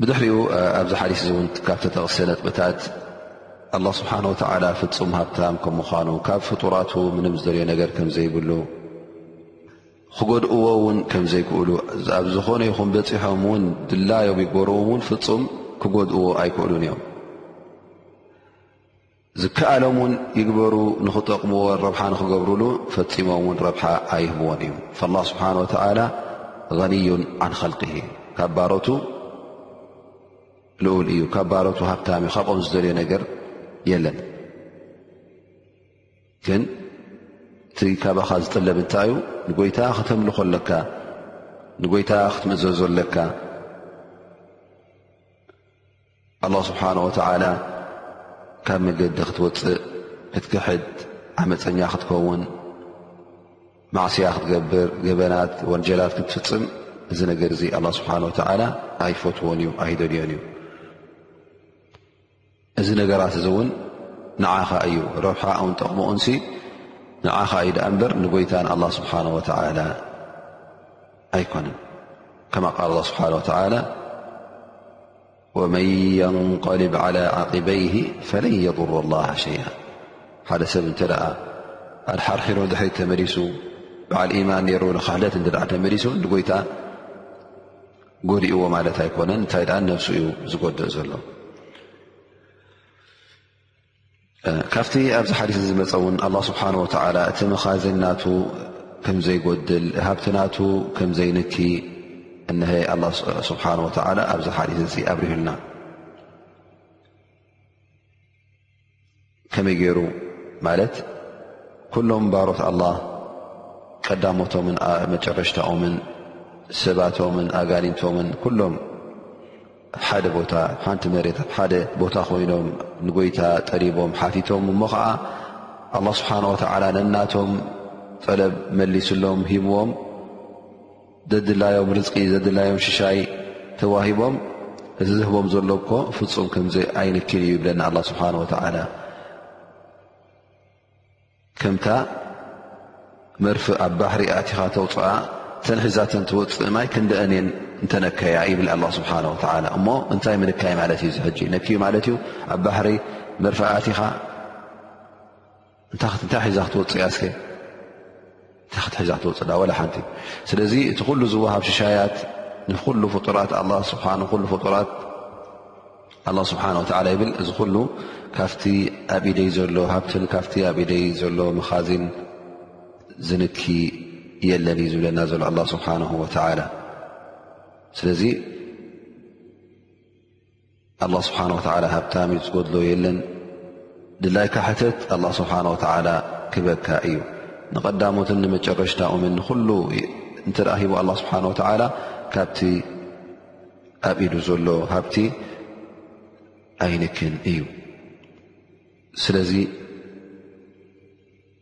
ብድሕሪኡ ኣብዚ ሓዲስ እዚ እውን ካብ ተጠቕሰ ነጥብታት ኣላ ስብሓን ወተዓላ ፍፁም ሃብታም ከም ምዃኑ ካብ ፍጡራቱ ምንም ዝደልዮ ነገር ከም ዘይብሉ ክጎድእዎ እውን ከም ዘይክእሉ ኣብ ዝኾነ ይኹን በፂሖም እውን ድላዮም ይግበርዎም እውን ፍፁም ክጎድእዎ ኣይክእሉን እዮም ዝከኣሎም ውን ይግበሩ ንኽጠቕምዎን ረብሓ ንኽገብርሉ ፈፂሞም ውን ረብሓ ኣይህብዎን እዩ ላ ስብሓን ወተላ غኒዩን ዓን ኸልቂ ካብ ባሮቱ ልኡል እዩ ካብ ባሮቱ ሃብታሚ እዩ ካብኦም ዝደልዮ ነገር የለን ግን እቲ ካባኻ ዝጥለብ እንታይ እዩ ንጎይታ ከተምልኾ ኣለካ ንጎይታ ክትምዘዞ ኣለካ ኣላ ስብሓን ወተዓላ ካብ መገዲ ክትወፅእ ክትክሕድ ዓመፀኛ ክትከውን ማዕስያ ክትገብር ገበናት ወንጀላት ክትፍፅም እዚ ነገር እዚ ኣላ ስብሓን ወተዓላ ኣይፈትዎን እዩ ኣይደልዮን እዩ እዚ ነገራት እዚ እውን ንዓኻ እዩ ረብሓኡን ጠቕሞኡንሲ ንዓኻ እዩ ድኣ እምበር ንጎይታ ንኣላ ስብሓን ወተዓላ ኣይኮነን ከማ ቃል ላ ስብሓን ወተላ ወመን የንቀልብ ዓላ ዓቂበይህ ፈለን የضሩ ላ ሸይኣ ሓደ ሰብ እንተ ደኣ ኣድሓርሒሮ ድሕሪ ተመሊሱ በዓል ኢማን ነይሩ ንክሕደት እተ ተመሊሱ ንጎይታ ጎዲእዎ ማለት ኣይኮነን እንታይ ደኣ ነብሱ እዩ ዝጎድእ ዘሎ ካብቲ ኣብዚ ሓዲስ ዝመፀ እውን ኣላ ስብሓን ወተዓላ እቲ መኻዝን ናቱ ከም ዘይጎድል ሃብቲ ናቱ ከም ዘይንኪ እነሀ ኣላ ስብሓን ወተዓላ ኣብዚ ሓዲስ እዚ ኣብርህልና ከመይ ገይሩ ማለት ኩሎም ባሮት ኣላ ቀዳሞቶምን መጨረሽታኦምን ሰባቶምን ኣጋኒንቶምን ኩሎም ኣብ ሓደ ቦታ ኣብ ሓንቲ መሬት ኣብ ሓደ ቦታ ኮይኖም ንጎይታ ጠሊቦም ሓቲቶም እሞ ከዓ ኣላ ስብሓን ወተዓላ ነናቶም ጠለብ መሊስሎም ሂብዎም ዘድላዮም ርዝቂ ዘድላዮም ሽሻይ ተዋሂቦም እዚ ዝህቦም ዘሎ እኮ ፍፁም ከምዘ ኣይንክን እዩ ይብለና ኣላ ስብሓን ወተዓላ ከምታ መርፍእ ኣብ ባሕሪ ኣእቲኻ ተውፅኣ እተን ሒዛተን ትወፅእ ማይ ክንደአን እየን እንተነከያ ይብል ኣላ ስብሓን ወተዓላ እሞ እንታይ ምንካይ ማለት እዩ ዝሕጂ ነክዩ ማለት እዩ ኣብ ባሕሪ መርፍእ ኣእቲኻ እንታይ ሒዛ ክትወፅእ እያ እስከ ተኽተ ዛትወፅዳ ዋላ ሓንቲ ስለዚ እቲ ኩሉ ዝወሃብ ሽሻያት ንኩሉ ፍጡራት ንኩሉ ፍጡራት ኣላ ስብሓን ወተላ ይብል እዚ ኩሉ ካብቲ ኣብ ኢደይ ዘሎ ሃብትን ካብቲ ኣብ ኢደይ ዘሎ መኻዚን ዝንኪ የለን እዩ ዝብለና ዘሎ ኣላ ስብሓን ወተላ ስለዚ ኣላ ስብሓን ወተላ ሃብታም እዩ ዝጎድሎ የለን ድላይካ ሕተት ኣላ ስብሓን ወተላ ክበካ እዩ ንቐዳሞትን ንመጨረሽታኡምን ንኩሉ እንትርኣ ሂቡ ኣላ ስብሓን ወተላ ካብቲ ኣብ ኢዱ ዘሎ ሃብቲ ኣይንክን እዩ ስለዚ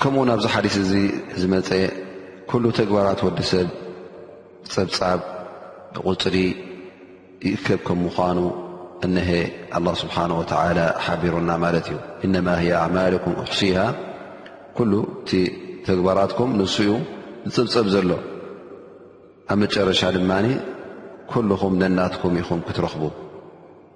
ከምኡ ውን ኣብዚ ሓዲስ እዚ ዝመፀ ኩሉ ተግባራት ወዲ ሰብ ፀብፃብ ብቁፅሪ ይእከብ ከም ምኳኑ እነሀ ኣላ ስብሓን ወተላ ሓቢሩና ማለት እዩ እነማ ሂ ኣማልኩም ኣሕሲሃ ኩሉ እቲ ተግባራትኩም ንሱ ዩ ዝፅብፀብ ዘሎ ኣብ መጨረሻ ድማ ኩልኹም ነናትኩም ኢኹም ክትረኽቡ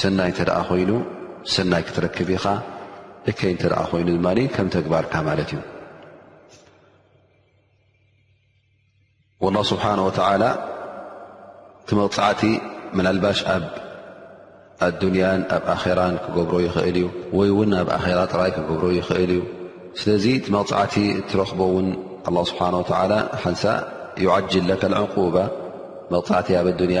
ሰናይ እንተ ደኣ ኮይኑ ሰናይ ክትረክብ ኢኻ፣ እከይ እንተ ደኣ ኮይኑ ድማ ከም ተግባርካ ማለት እዩ። ወላሁ ስብሓን ወተዓላ እቲ መቕጻዕቲ ምናልባሽ ኣብ ኣዱንያን ኣብ ኣኼራን ክገብሮ ይኽእል እዩ ወይ እውን ኣብ ኣኼራ ጥራይ ክገብሮ ይኽእል እዩ ስለዚ እቲ መቕፃዕቲ እትረኽቦ እውን ኣላ ስብሓን ወተዓላ ሓንሳ ዩዓጅል ለከ ዕቁባ መቕፃዕቲ ኣብ ኣዱንያ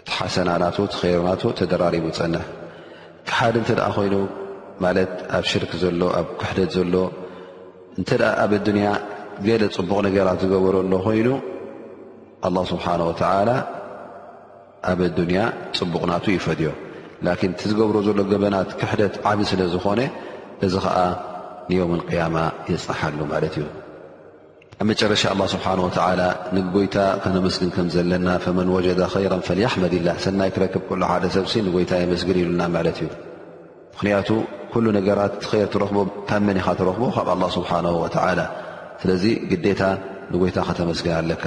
እቲ ሓሰና ናቱ እቲ ኸይሩ ናቱ ተደራሪቡ ፀንሕ ክሓድ እንተ ኮይኑ ማለት ኣብ ሽርክ ዘሎ ኣብ ክሕደት ዘሎ እንተ ኣብ ኣዱንያ ገለ ፅቡቕ ነገራት ዝገበሮ ኣሎ ኮይኑ ኣላ ስብሓን ወተዓላ ኣብ ኣዱንያ ፅቡቕ ናቱ ይፈድዮ ላኪን እቲ ዝገብሮ ዘሎ ገበናት ክሕደት ዓብ ስለ ዝኾነ እዚ ከዓ ንዮም ቅያማ የፅንሓሉ ማለት እዩ ኣብ መጨረሻ ኣላ ስብሓን ወተዓላ ንጎይታ ከነመስግን ከም ዘለና ፈመን ወጀዳ ኸይራን ፈልያሕመድላ ሰናይ ክረክብ ኩሉ ሓደ ሰብሲ ንጎይታ የመስግን ኢሉና ማለት እዩ ምኽንያቱ ኩሉ ነገራት ኸይር ትረኽቦ ካብ መን ኢኻ ትረኽቦ ካብ ኣላ ስብሓን ወተዓላ ስለዚ ግዴታ ንጎይታ ከተመስግን ኣለካ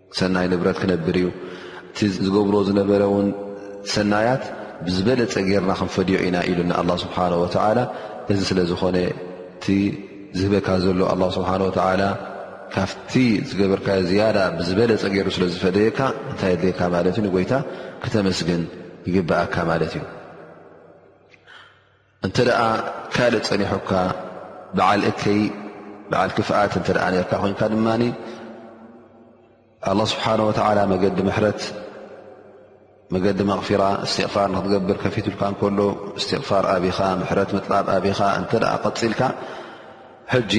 ሰናይ ንብረት ክነብር እዩ እቲ ዝገብሮ ዝነበረ ውን ሰናያት ብዝበለፀ ጌርና ክንፈድዮ ኢና ኢሉና ኣላ ስብሓን ወተዓላ እዚ ስለ ዝኾነ እቲ ዝህበካ ዘሎ ኣላ ስብሓን ወተዓላ ካብቲ ዝገበርካ ዝያዳ ብዝበለፀ ገይሩ ስለ ዝፈደየካ እንታይ የድልየካ ማለት እዩ ንጎይታ ክተመስግን ይግበኣካ ማለት እዩ እንተ ካልእ ጸኒሑካ በዓል እከይ በዓል ክፍኣት እተ ነርካ ኮንካ ድማ ኣላ ስብሓን ወተላ መገዲ ምሕረት መገዲ መቕፊራ እስትቕፋር ንክትገብር ከፊትልካ እንከሎ እስትቕፋር ኣብኻ ምሕረት ምጥላብ ኣብኻ እንተ ቀፂልካ ሕጂ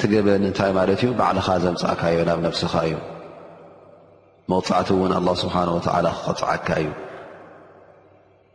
ትገበን እንታይ ማለት እዩ ባዕልኻ ዘምፃእካዮ ናብ ነብስኻ እዩ መቕፃዕቲ እውን ኣላ ስብሓን ወተላ ክቐፅዓካ እዩ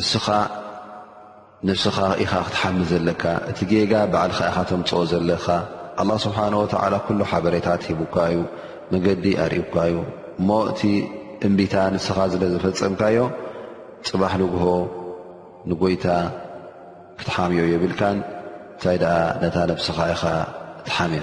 እስኻ ነብስኻ ኢኻ ክትሓሚ ዘለካ እቲ ጌጋ ባዕልኻ ኢኻ ተምፅኦ ዘለካ ኣላ ስብሓን ወተዓላ ኩሉ ሓበሬታት ሂቡካ እዩ መገዲ ኣርእዩካ እዩ እሞ እቲ እምቢታ ንስኻ ዝለ ዘፈፀምካዮ ፅባሕ ንግሆ ንጎይታ ክትሓምዮ የብልካን እንታይ ደኣ ነታ ነብስኻ ኢኻ ትሓምያ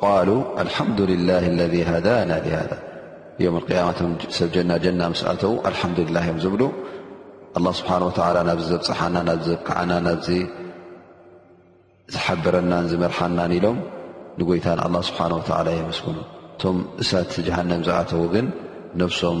ቃሉ ኣልሓምዱላህ ለذ ሃዳና ሃذ ዮም ያማ ሰብ ጀና ጀና ምስ ኣተዉ ኣልሓምዱላ እዮም ዝብሉ ኣላ ስብሓን ወተላ ናብዚ ዘብፅሓና ናብዚ ዘብክዓና ናብዚ ዝሓበረናን ዝመርሓናን ኢሎም ንጎይታ ንኣላ ስብሓን ወተላ የመስግኑ እቶም እሳት ጀሃንም ዝኣተዉ ግን ነብሶም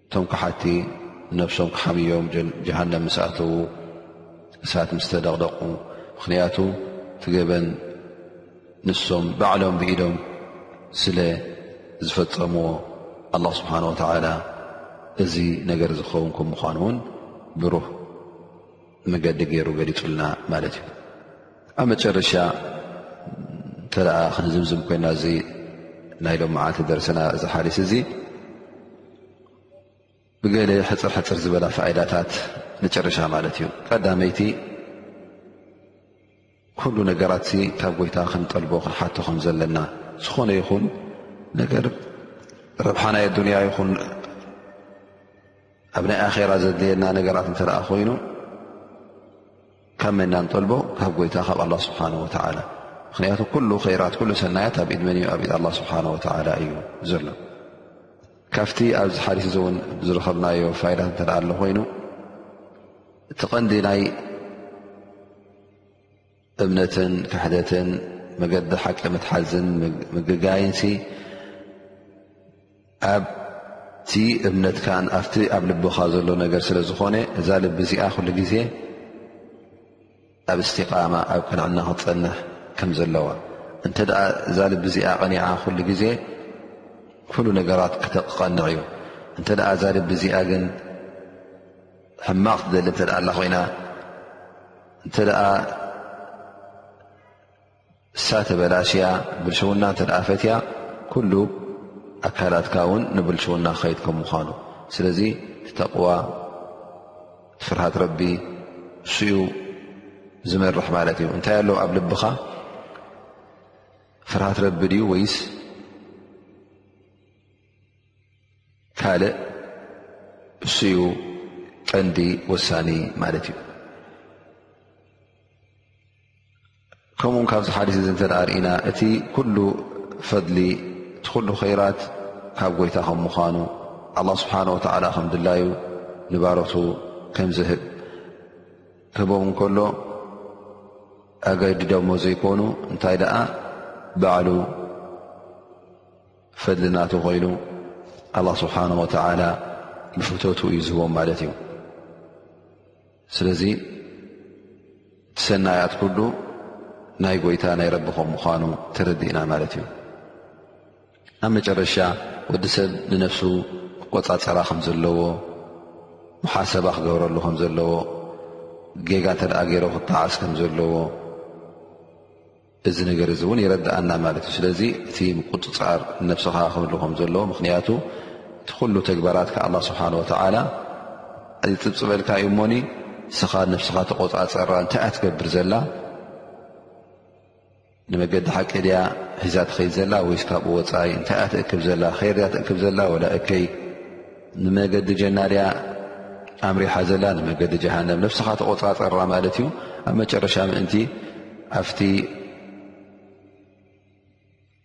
እቶም ከሓድቲ ንነብሶም ክሓምዮም ጀሃነም ምስ ኣተዉ እሳት ምስ ተደቕደቑ ምኽንያቱ እቲ ገበን ንሶም ባዕሎም ብኢዶም ስለ ዝፈጸምዎ ኣላህ ስብሓን ወተዓላ እዚ ነገር ዝኸውን ከም ምዃኑ እውን ብሩህ መገዲ ገይሩ ገሊጹልና ማለት እዩ ኣብ መጨረሻ እተ ክንዝምዝም ኮይና እዚ ናይ ሎም መዓልቲ ደርስና እዚ ሓዲስ እዚ ብገለ ሕፅር ሕፅር ዝበላ ፋይዳታት ንጨረሻ ማለት እዩ ቀዳመይቲ ኩሉ ነገራትሲ ካብ ጎይታ ክንጠልቦ ክንሓቶ ከም ዘለና ዝኾነ ይኹን ነገር ረብሓ ናይ ኣዱንያ ይኹን ኣብ ናይ ኣኼራ ዘድልየና ነገራት እንተ ደኣ ኮይኑ ካብ መና ንጠልቦ ካብ ጎይታ ካብ ኣላ ስብሓን ወተዓላ ምክንያቱ ኩሉ ኸይራት ኩሉ ሰናያት ኣብ ኢድ መን እዩ ኣብ ኢድ ኣላ ስብሓን ወተዓላ እዩ ዘሎ ካብቲ ኣብዚ ሓዲስ እዚ እውን ዝረኸብናዮ ፋይላት እንተ ደኣ ኣሎ ኮይኑ እቲ ቐንዲ ናይ እምነትን ካሕደትን መገዲ ሓቂ ምትሓዝን ምግጋይን ኣብቲ እምነትካን ኣብቲ ኣብ ልብኻ ዘሎ ነገር ስለ ዝኾነ እዛ ልቢ እዚኣ ኩሉ ግዜ ኣብ እስቲቃማ ኣብ ቅንዕና ክትፀንሕ ከም ዘለዋ እንተ እዛ ልቢ እዚኣ ቀኒዓ ኩሉ ግዜ ኩሉ ነገራት ክተቀንዕ እዩ እንተ እዛ ልቢ እዚኣ ግን ሕማቕ ትደሊ እተ ኣላ ኮይና እንተ እሳ ተበላሽያ ብልሽውና እተ ፈትያ ኩሉ ኣካላትካ ውን ንብልሽውና ክኸይድ ከም ምኳኑ ስለዚ ተቕዋ ፍርሃት ረቢ እሱኡ ዝመርሕ ማለት እዩ እንታይ ኣሎ ኣብ ልብኻ ፍርሃት ረቢ ድዩ ወይስ ካልእ እሱዩ ቀንዲ ወሳኒ ማለት እዩ ከምኡ ውን ካብዚ ሓዲስ እዚ እተርእና እቲ ኩሉ ፈድሊ እቲ ኩሉ ኸይራት ካብ ጎይታ ከም ምዃኑ ኣላ ስብሓን ወተዓላ ከም ድላዩ ንባሮቱ ከም ዝህብ ክህቦም እንከሎ ኣገድዶሞ ዘይኮኑ እንታይ ደኣ ባዕሉ ፈድሊ ናቱ ኮይኑ ኣላ ስብሓን ወተላ ንፍተቱ እዩ ዝህቦም ማለት እዩ ስለዚ ትሰናያት ኩሉ ናይ ጎይታ ናይ ረብኹም ምዃኑ ተረዲእና ማለት እዩ ኣብ መጨረሻ ወዲ ሰብ ንነፍሱ ክቆፃፀራ ከም ዘለዎ መሓሰባ ክገብረሉ ከም ዘለዎ ጌጋ እንተደኣ ገይሮ ክጣዓስ ከም ዘለዎ እዚ ነገር እዚ እውን የረድኣና ማለት እዩ ስለዚ እቲ ምቁፅፃር ነብስኻ ክህሉ ከም ዘለዎ ምክንያቱ እቲ ኩሉ ተግባራት ካ ኣላ ስብሓን ወተዓላ ይፅብፅበልካ እዩ እሞኒ ንስኻ ነብስኻ ተቆፃፀራ እንታይ እያ ትገብር ዘላ ንመገዲ ሓቂ ድያ ሒዛ ትኸይድ ዘላ ወይስ ካብኡ ወፃኢ እንታይ እያ ትእክብ ዘላ ር ድያ ትእክብ ዘላ ወላ እከይ ንመገዲ ጀና ድያ ኣምሪሓ ዘላ ንመገዲ ጀሃንም ነብስኻ ተቆፃፀራ ማለት እዩ ኣብ መጨረሻ ምእንቲ ኣብቲ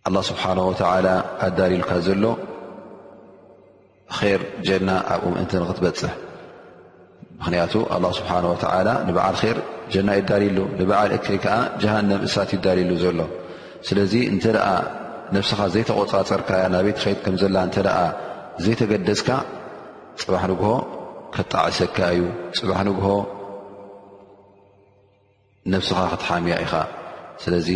ኣላ ስብሓን ወተላ ኣዳልልካ ዘሎ ር ጀና ኣብኡ ምእንቲ ንክትበፅሕ ምክንያቱ ኣላ ስብሓን ወተላ ንበዓል ር ጀና ይዳልሉ ንበዓል እከይ ከዓ ጀሃንም እሳት ይዳልሉ ዘሎ ስለዚ እንተ ነብስኻ ዘይተቆፃፀርካያ ናበይ ትኸይድ ከምዘላ እተ ዘይተገደዝካ ፅባሕ ንግሆ ከጣዕሰካ እዩ ፅባሕ ንግሆ ነብስኻ ክትሓምያ ኢኻ ስለዚ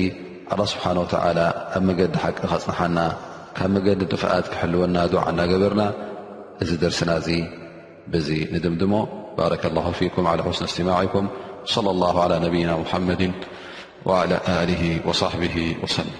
ኣላ ስብሓን ወተዓላ ኣብ መገዲ ሓቂ ከፅንሓና ካብ መገዲ ጥፍኣት ክሕልወና ዱዓ እናገበርና እዚ ደርስና እዚ ብዚ ንድምድሞ ባረከ ላሁ ፊኩም ዓላ ሑስኒ እስትማዒኩም صለ ላሁ ዓላ ነብይና ሙሓመድን ዓላ ኣሊ ወሳሕቢ ወሰለም